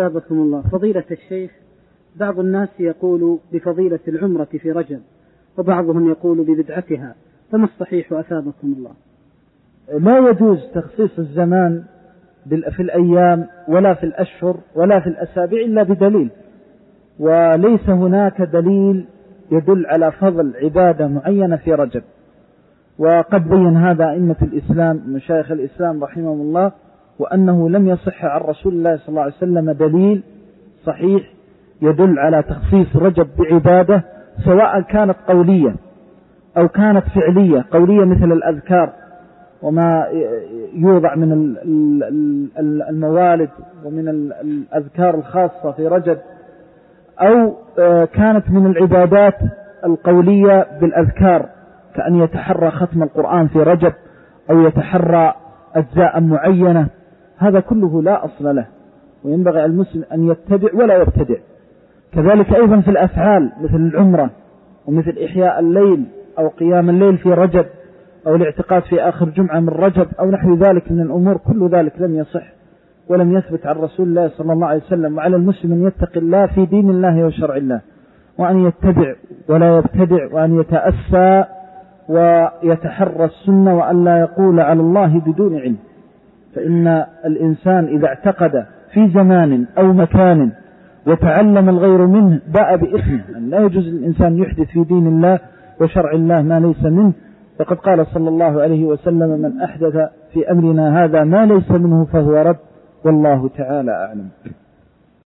أثابكم الله. فضيلة الشيخ بعض الناس يقول بفضيلة العمرة في رجب وبعضهم يقول ببدعتها. فما الصحيح أثابكم الله؟ لا يجوز تخصيص الزمان في الأيام ولا في الأشهر ولا في الأسابيع إلا بدليل. وليس هناك دليل يدل على فضل عبادة معينة في رجب وقد بين هذا أئمة الإسلام مشايخ الإسلام رحمهم الله وأنه لم يصح عن رسول الله صلى الله عليه وسلم دليل صحيح يدل على تخصيص رجب بعبادة سواء كانت قولية أو كانت فعلية قولية مثل الأذكار وما يوضع من الموالد ومن الأذكار الخاصة في رجب أو آه، كانت من العبادات القولية بالأذكار كأن يتحرى ختم القرآن في رجب أو يتحرى أجزاء معينة. هذا كله لا أصل له وينبغي المسلم أن يتبع ولا يبتدع. كذلك أيضا في الأفعال مثل العمرة ومثل إحياء الليل أو قيام الليل في رجب أو الاعتقاد في آخر جمعة من رجب أو نحو ذلك من الأمور. كل ذلك لم يصح ولم يثبت عن رسول الله صلى الله عليه وسلم. وعلى المسلم أن يتقي الله في دين الله وشرع الله وأن يتبع ولا يبتدع وأن يتأسى ويتحرى السنة وأن لا يقول على الله بدون علم. فإن الإنسان إذا اعتقد في زمان أو مكان وتعلم الغير منه باء بإثمه أن لا يجوز للإنسان يحدث في دين الله وشرع الله ما ليس منه. وقد قال صلى الله عليه وسلم من أحدث في أمرنا هذا ما ليس منه فهو رد والله تعالى أعلم.